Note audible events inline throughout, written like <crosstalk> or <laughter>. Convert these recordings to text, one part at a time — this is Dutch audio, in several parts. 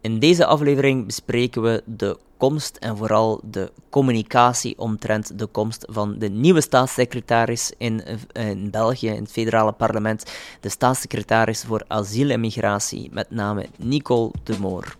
In deze aflevering bespreken we de komst en vooral de communicatie omtrent de komst van de nieuwe staatssecretaris in, in België, in het federale parlement, de staatssecretaris voor asiel en migratie, met name Nicole de Moor.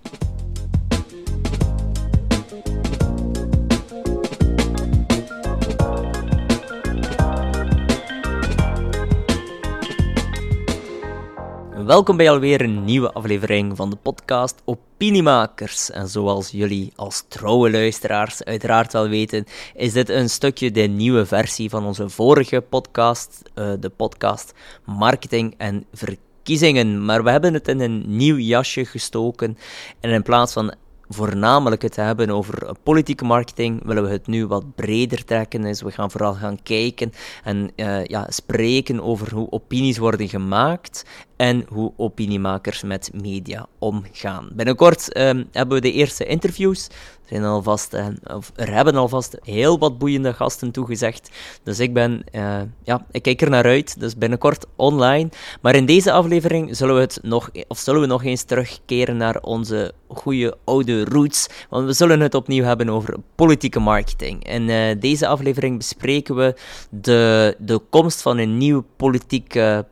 Welkom bij alweer een nieuwe aflevering van de podcast Opiniemakers. En zoals jullie als trouwe luisteraars uiteraard wel weten, is dit een stukje de nieuwe versie van onze vorige podcast, uh, de podcast Marketing en Verkiezingen. Maar we hebben het in een nieuw jasje gestoken en in plaats van voornamelijk het hebben over politieke marketing, willen we het nu wat breder trekken. Dus we gaan vooral gaan kijken en uh, ja, spreken over hoe opinies worden gemaakt en hoe opiniemakers met media omgaan. Binnenkort uh, hebben we de eerste interviews. Er, zijn alvast, uh, of er hebben alvast heel wat boeiende gasten toegezegd. Dus ik ben, uh, ja, ik kijk er naar uit. Dus binnenkort online. Maar in deze aflevering zullen we, het nog, of zullen we nog eens terugkeren naar onze goede oude roots. Want we zullen het opnieuw hebben over politieke marketing. In uh, deze aflevering bespreken we de, de komst van een nieuw politieke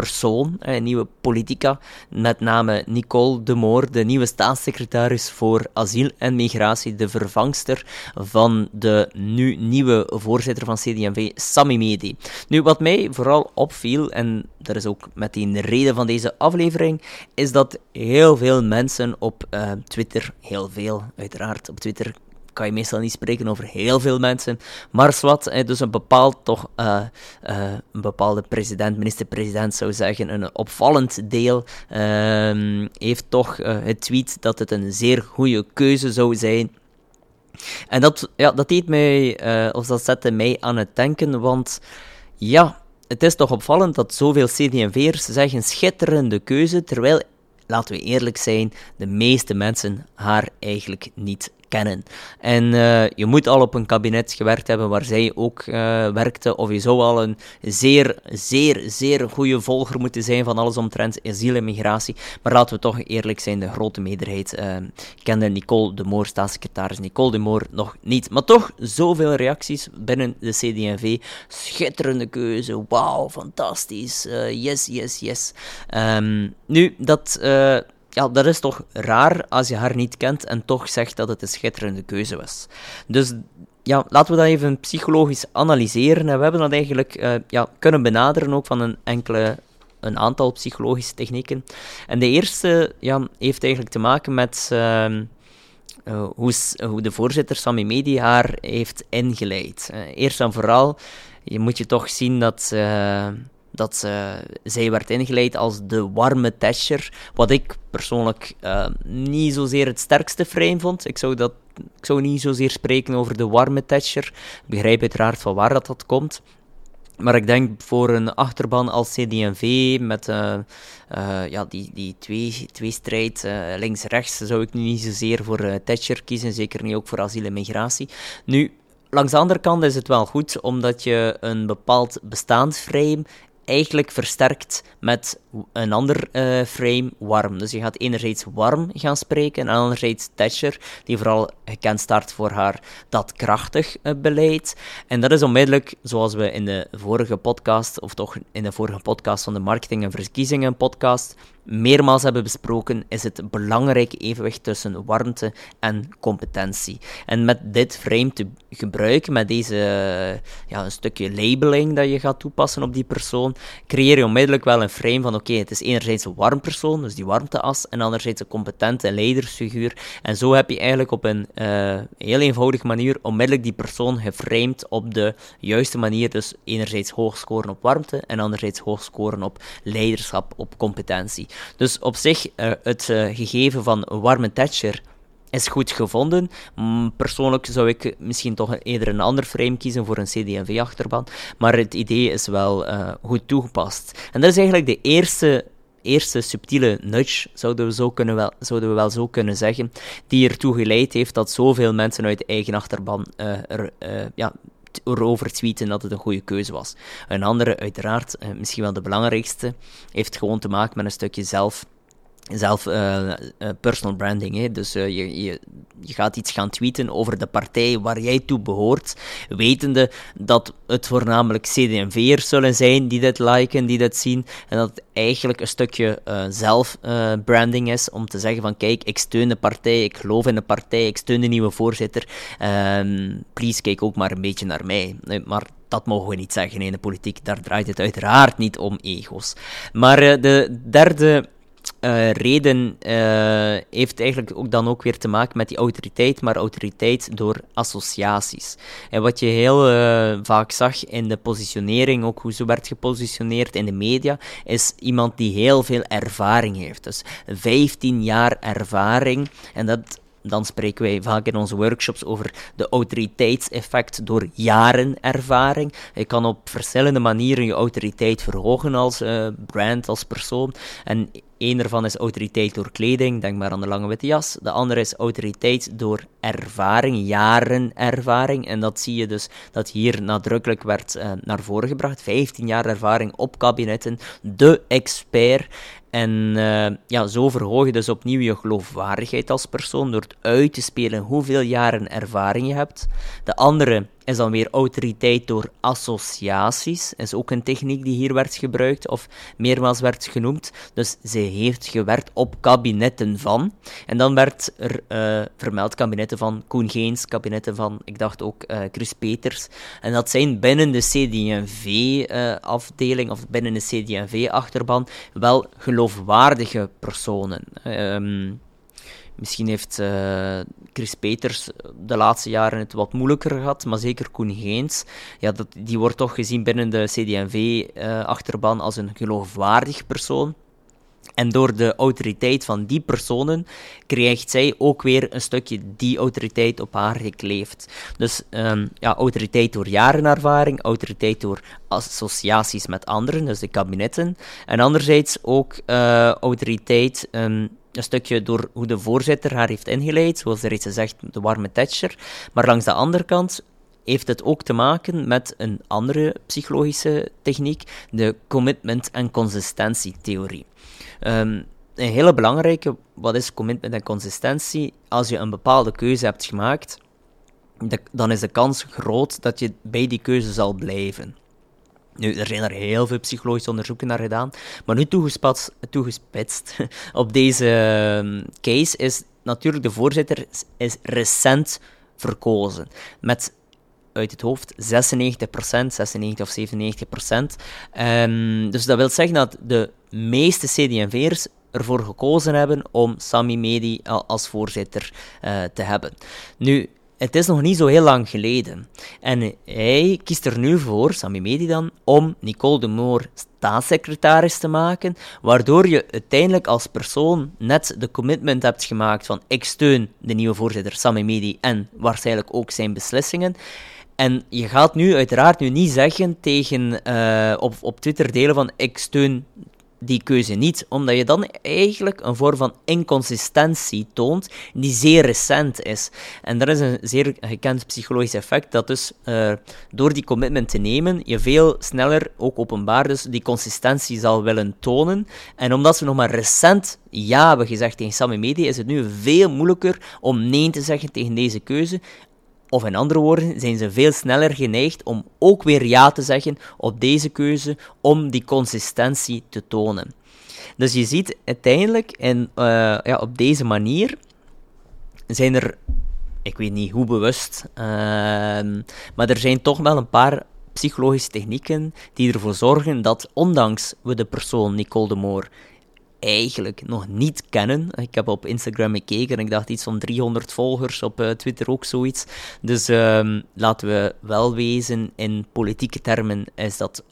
persoon, een nieuwe politica, met name Nicole de Moor, de nieuwe staatssecretaris voor asiel en migratie, de vervangster van de nu nieuwe voorzitter van CD&V, Sami Medi. Nu, wat mij vooral opviel, en dat is ook meteen de reden van deze aflevering, is dat heel veel mensen op uh, Twitter, heel veel uiteraard, op Twitter kan je meestal niet spreken over heel veel mensen. Maar zwart, dus een bepaald toch, uh, uh, een bepaalde president, minister-president zou zeggen, een opvallend deel, uh, heeft toch uh, het tweet dat het een zeer goede keuze zou zijn. En dat, ja, dat deed mij, of dat zette mij aan het denken, want ja, het is toch opvallend dat zoveel CD&V'ers zeggen schitterende keuze, terwijl laten we eerlijk zijn, de meeste mensen haar eigenlijk niet En uh, je moet al op een kabinet gewerkt hebben waar zij ook uh, werkte, of je zou al een zeer, zeer, zeer goede volger moeten zijn van alles omtrent asiel en migratie. Maar laten we toch eerlijk zijn, de grote meerderheid uh, kende Nicole de Moor, staatssecretaris Nicole de Moor, nog niet. Maar toch, zoveel reacties binnen de CD&V. Schitterende keuze, wauw, fantastisch, yes, yes, yes. Um, nu, dat ja, dat is toch raar als je haar niet kent en toch zegt dat het een schitterende keuze was. Dus ja, laten we dat even psychologisch analyseren. En we hebben dat eigenlijk uh, ja, kunnen benaderen ook van een enkele een aantal psychologische technieken. En de eerste ja, heeft eigenlijk te maken met uh, uh, hoe, de voorzitter Sami Medi haar heeft ingeleid. eerst en vooral je moet je toch zien dat dat uh, zij werd ingeleid als de warme Thatcher. Wat ik persoonlijk uh, niet zozeer het sterkste frame vond. Ik zou, dat, ik zou niet zozeer spreken over de warme Thatcher. Ik begrijp uiteraard van waar dat, dat komt. Maar ik denk voor een achterban als CD&V met uh, uh, ja, die, die twee, twee strijd links-rechts zou ik niet zozeer voor Thatcher kiezen, zeker niet ook voor asiel en migratie. Nu, langs de andere kant is het wel goed, omdat je een bepaald bestaansframe eigenlijk versterkt met een ander uh, frame, warm. Dus je gaat enerzijds warm gaan spreken en anderzijds Thatcher, die vooral gekend staat voor haar dat krachtig uh, beleid. En dat is onmiddellijk, zoals we in de vorige podcast, of toch in de vorige podcast van de Marketing en Verkiezingen podcast, meermaals hebben besproken, is het belangrijke evenwicht tussen warmte en competentie. En met dit frame te gebruiken, met deze ja, een stukje labeling dat je gaat toepassen op die persoon, creëer je onmiddellijk wel een frame van oké, het is enerzijds een warm persoon, dus die warmteas, en anderzijds een competente leidersfiguur. En zo heb je eigenlijk op een uh, heel eenvoudige manier onmiddellijk die persoon geframed op de juiste manier. Dus enerzijds hoog scoren op warmte en anderzijds hoog scoren op leiderschap, op competentie. Dus op zich, uh, het uh, gegeven van warme Thatcher is goed gevonden. Mm, persoonlijk zou ik misschien toch eerder een ander frame kiezen voor een CD&V-achterban, maar het idee is wel uh, goed toegepast. En dat is eigenlijk de eerste eerste subtiele nudge, zouden we, zo kunnen wel, zouden we wel zo kunnen zeggen, die ertoe geleid heeft dat zoveel mensen uit eigen achterban uh, er, ja, erover tweeten dat het een goede keuze was. Een andere, uiteraard, misschien wel de belangrijkste, heeft gewoon te maken met een stukje zelf zelf uh, personal branding. Hè? Dus uh, je, je, je gaat iets gaan tweeten over de partij waar jij toe behoort, wetende dat het voornamelijk CD&V'ers zullen zijn die dit liken, die dit zien, en dat het eigenlijk een stukje uh, zelfbranding is om te zeggen van kijk, ik steun de partij, ik geloof in de partij, ik steun de nieuwe voorzitter, um, please kijk ook maar een beetje naar mij. Maar dat mogen we niet zeggen in de politiek, daar draait het uiteraard niet om ego's. Maar de derde uh, reden uh, heeft eigenlijk ook dan ook weer te maken met die autoriteit, maar autoriteit door associaties. En wat je heel uh, vaak zag in de positionering, ook hoe ze werd gepositioneerd in de media, is iemand die heel veel ervaring heeft. Dus 15 jaar ervaring. En dat dan spreken wij vaak in onze workshops over de autoriteitseffect door jaren ervaring. Je kan op verschillende manieren je autoriteit verhogen als uh, brand, als persoon. En Eén ervan is autoriteit door kleding, denk maar aan de lange witte jas. De andere is autoriteit door ervaring, jaren ervaring. En dat zie je dus dat hier nadrukkelijk werd uh, naar voren gebracht. 15 jaar ervaring op kabinetten, de expert. En uh, ja, zo verhoog je dus opnieuw je geloofwaardigheid als persoon door uit te spelen hoeveel jaren ervaring je hebt. De andere is dan weer autoriteit door associaties. Is ook een techniek die hier werd gebruikt of meermaals werd genoemd. Dus ze heeft gewerkt op kabinetten van. En dan werd er uh, vermeld kabinetten van Koen Geens, kabinetten van, ik dacht ook, uh, Chris Peters. En dat zijn binnen de CD&V-afdeling of binnen de CD&V-achterban wel geloofwaardige personen. Um, Misschien heeft uh, Chris Peters de laatste jaren het wat moeilijker gehad, maar zeker Koen Geens, ja, dat, die wordt toch gezien binnen de CD&V-achterban uh, als een geloofwaardig persoon. En door de autoriteit van die personen krijgt zij ook weer een stukje die autoriteit op haar gekleefd. Dus um, ja, autoriteit door jarenervaring, autoriteit door associaties met anderen, dus de kabinetten. En anderzijds ook autoriteit um, een stukje door hoe de voorzitter haar heeft ingeleid, zoals er iets zegt, de warme Thatcher. Maar langs de andere kant heeft het ook te maken met een andere psychologische techniek, de commitment- en consistentietheorie. Um, een hele belangrijke, wat is commitment en consistentie? Als je een bepaalde keuze hebt gemaakt, dan is de kans groot dat je bij die keuze zal blijven. Nu, er zijn er heel veel psychologische onderzoeken naar gedaan, maar nu toegespitst, <laughs> op deze ehm, case is natuurlijk de voorzitter is recent verkozen. Met uit het hoofd 96%, 96 of 97%. Um, dus dat wil zeggen dat de meeste CD&V'ers ervoor gekozen hebben om Sami Medi als voorzitter uh, te hebben. Nu, het is nog niet zo heel lang geleden. En hij kiest er nu voor, Sami Medi dan, om Nicole de Moor staatssecretaris te maken, waardoor je uiteindelijk als persoon net de commitment hebt gemaakt van ik steun de nieuwe voorzitter Sami Medi en waarschijnlijk ook zijn beslissingen. En je gaat nu uiteraard nu niet zeggen tegen, uh, op, op Twitter delen van ik steun die keuze niet, omdat je dan eigenlijk een vorm van inconsistentie toont die zeer recent is. En dat is een zeer gekend psychologisch effect, dat dus uh, door die commitment te nemen, je veel sneller, ook openbaar dus, die consistentie zal willen tonen. En omdat ze nog maar recent ja hebben gezegd tegen Sammy Media, is het nu veel moeilijker om nee te zeggen tegen deze keuze. Of in andere woorden, zijn ze veel sneller geneigd om ook weer ja te zeggen op deze keuze om die consistentie te tonen. Dus je ziet uiteindelijk, en uh, ja, op deze manier zijn er, ik weet niet hoe bewust, uh, maar er zijn toch wel een paar psychologische technieken die ervoor zorgen dat, ondanks we de persoon Nicole de Moor eigenlijk nog niet kennen. Ik heb op Instagram gekeken en ik dacht iets van 300 volgers, op uh, Twitter ook zoiets. Dus um, laten we wel wezen, in politieke termen is dat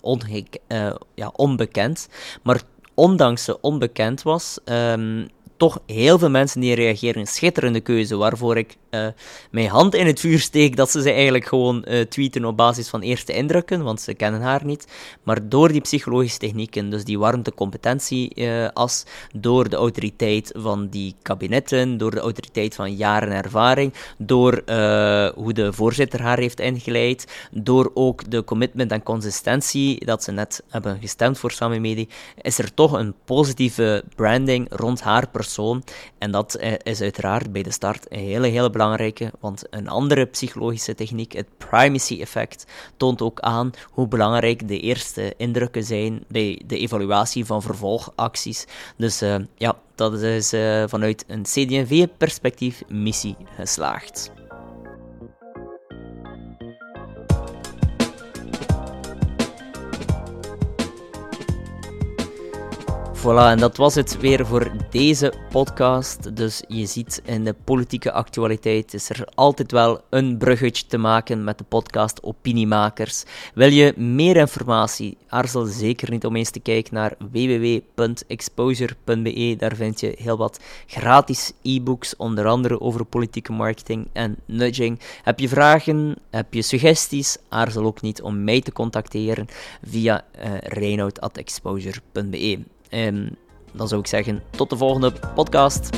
uh, ja, onbekend. Maar ondanks ze onbekend was, um, toch heel veel mensen die reageren. Schitterende keuze, waarvoor ik uh, mijn hand in het vuur steek dat ze ze eigenlijk gewoon uh, tweeten op basis van eerste indrukken, want ze kennen haar niet. Maar door die psychologische technieken, dus die warmte-competentie-as, door de autoriteit van die kabinetten, door de autoriteit van jaren ervaring, door hoe de voorzitter haar heeft ingeleid, door ook de commitment en consistentie dat ze net hebben gestemd voor Sami Medi, is er toch een positieve branding rond haar persoon. En dat eh, is uiteraard bij de start een hele, hele belangrijke, want een andere psychologische techniek, het primacy effect, toont ook aan hoe belangrijk de eerste indrukken zijn bij de evaluatie van vervolgacties. Dus uh, ja, dat is uh, vanuit een CD&V-perspectief missie geslaagd. Voilà, en dat was het weer voor deze podcast. Dus je ziet in de politieke actualiteit is er altijd wel een bruggetje te maken met de podcast Opiniemakers. Wil je meer informatie? Aarzel zeker niet om eens te kijken naar www.exposure.be. Daar vind je heel wat gratis e-books, onder andere over politieke marketing en nudging. Heb je vragen? Heb je suggesties? Aarzel ook niet om mij te contacteren via uh. En dan zou ik zeggen, tot de volgende podcast.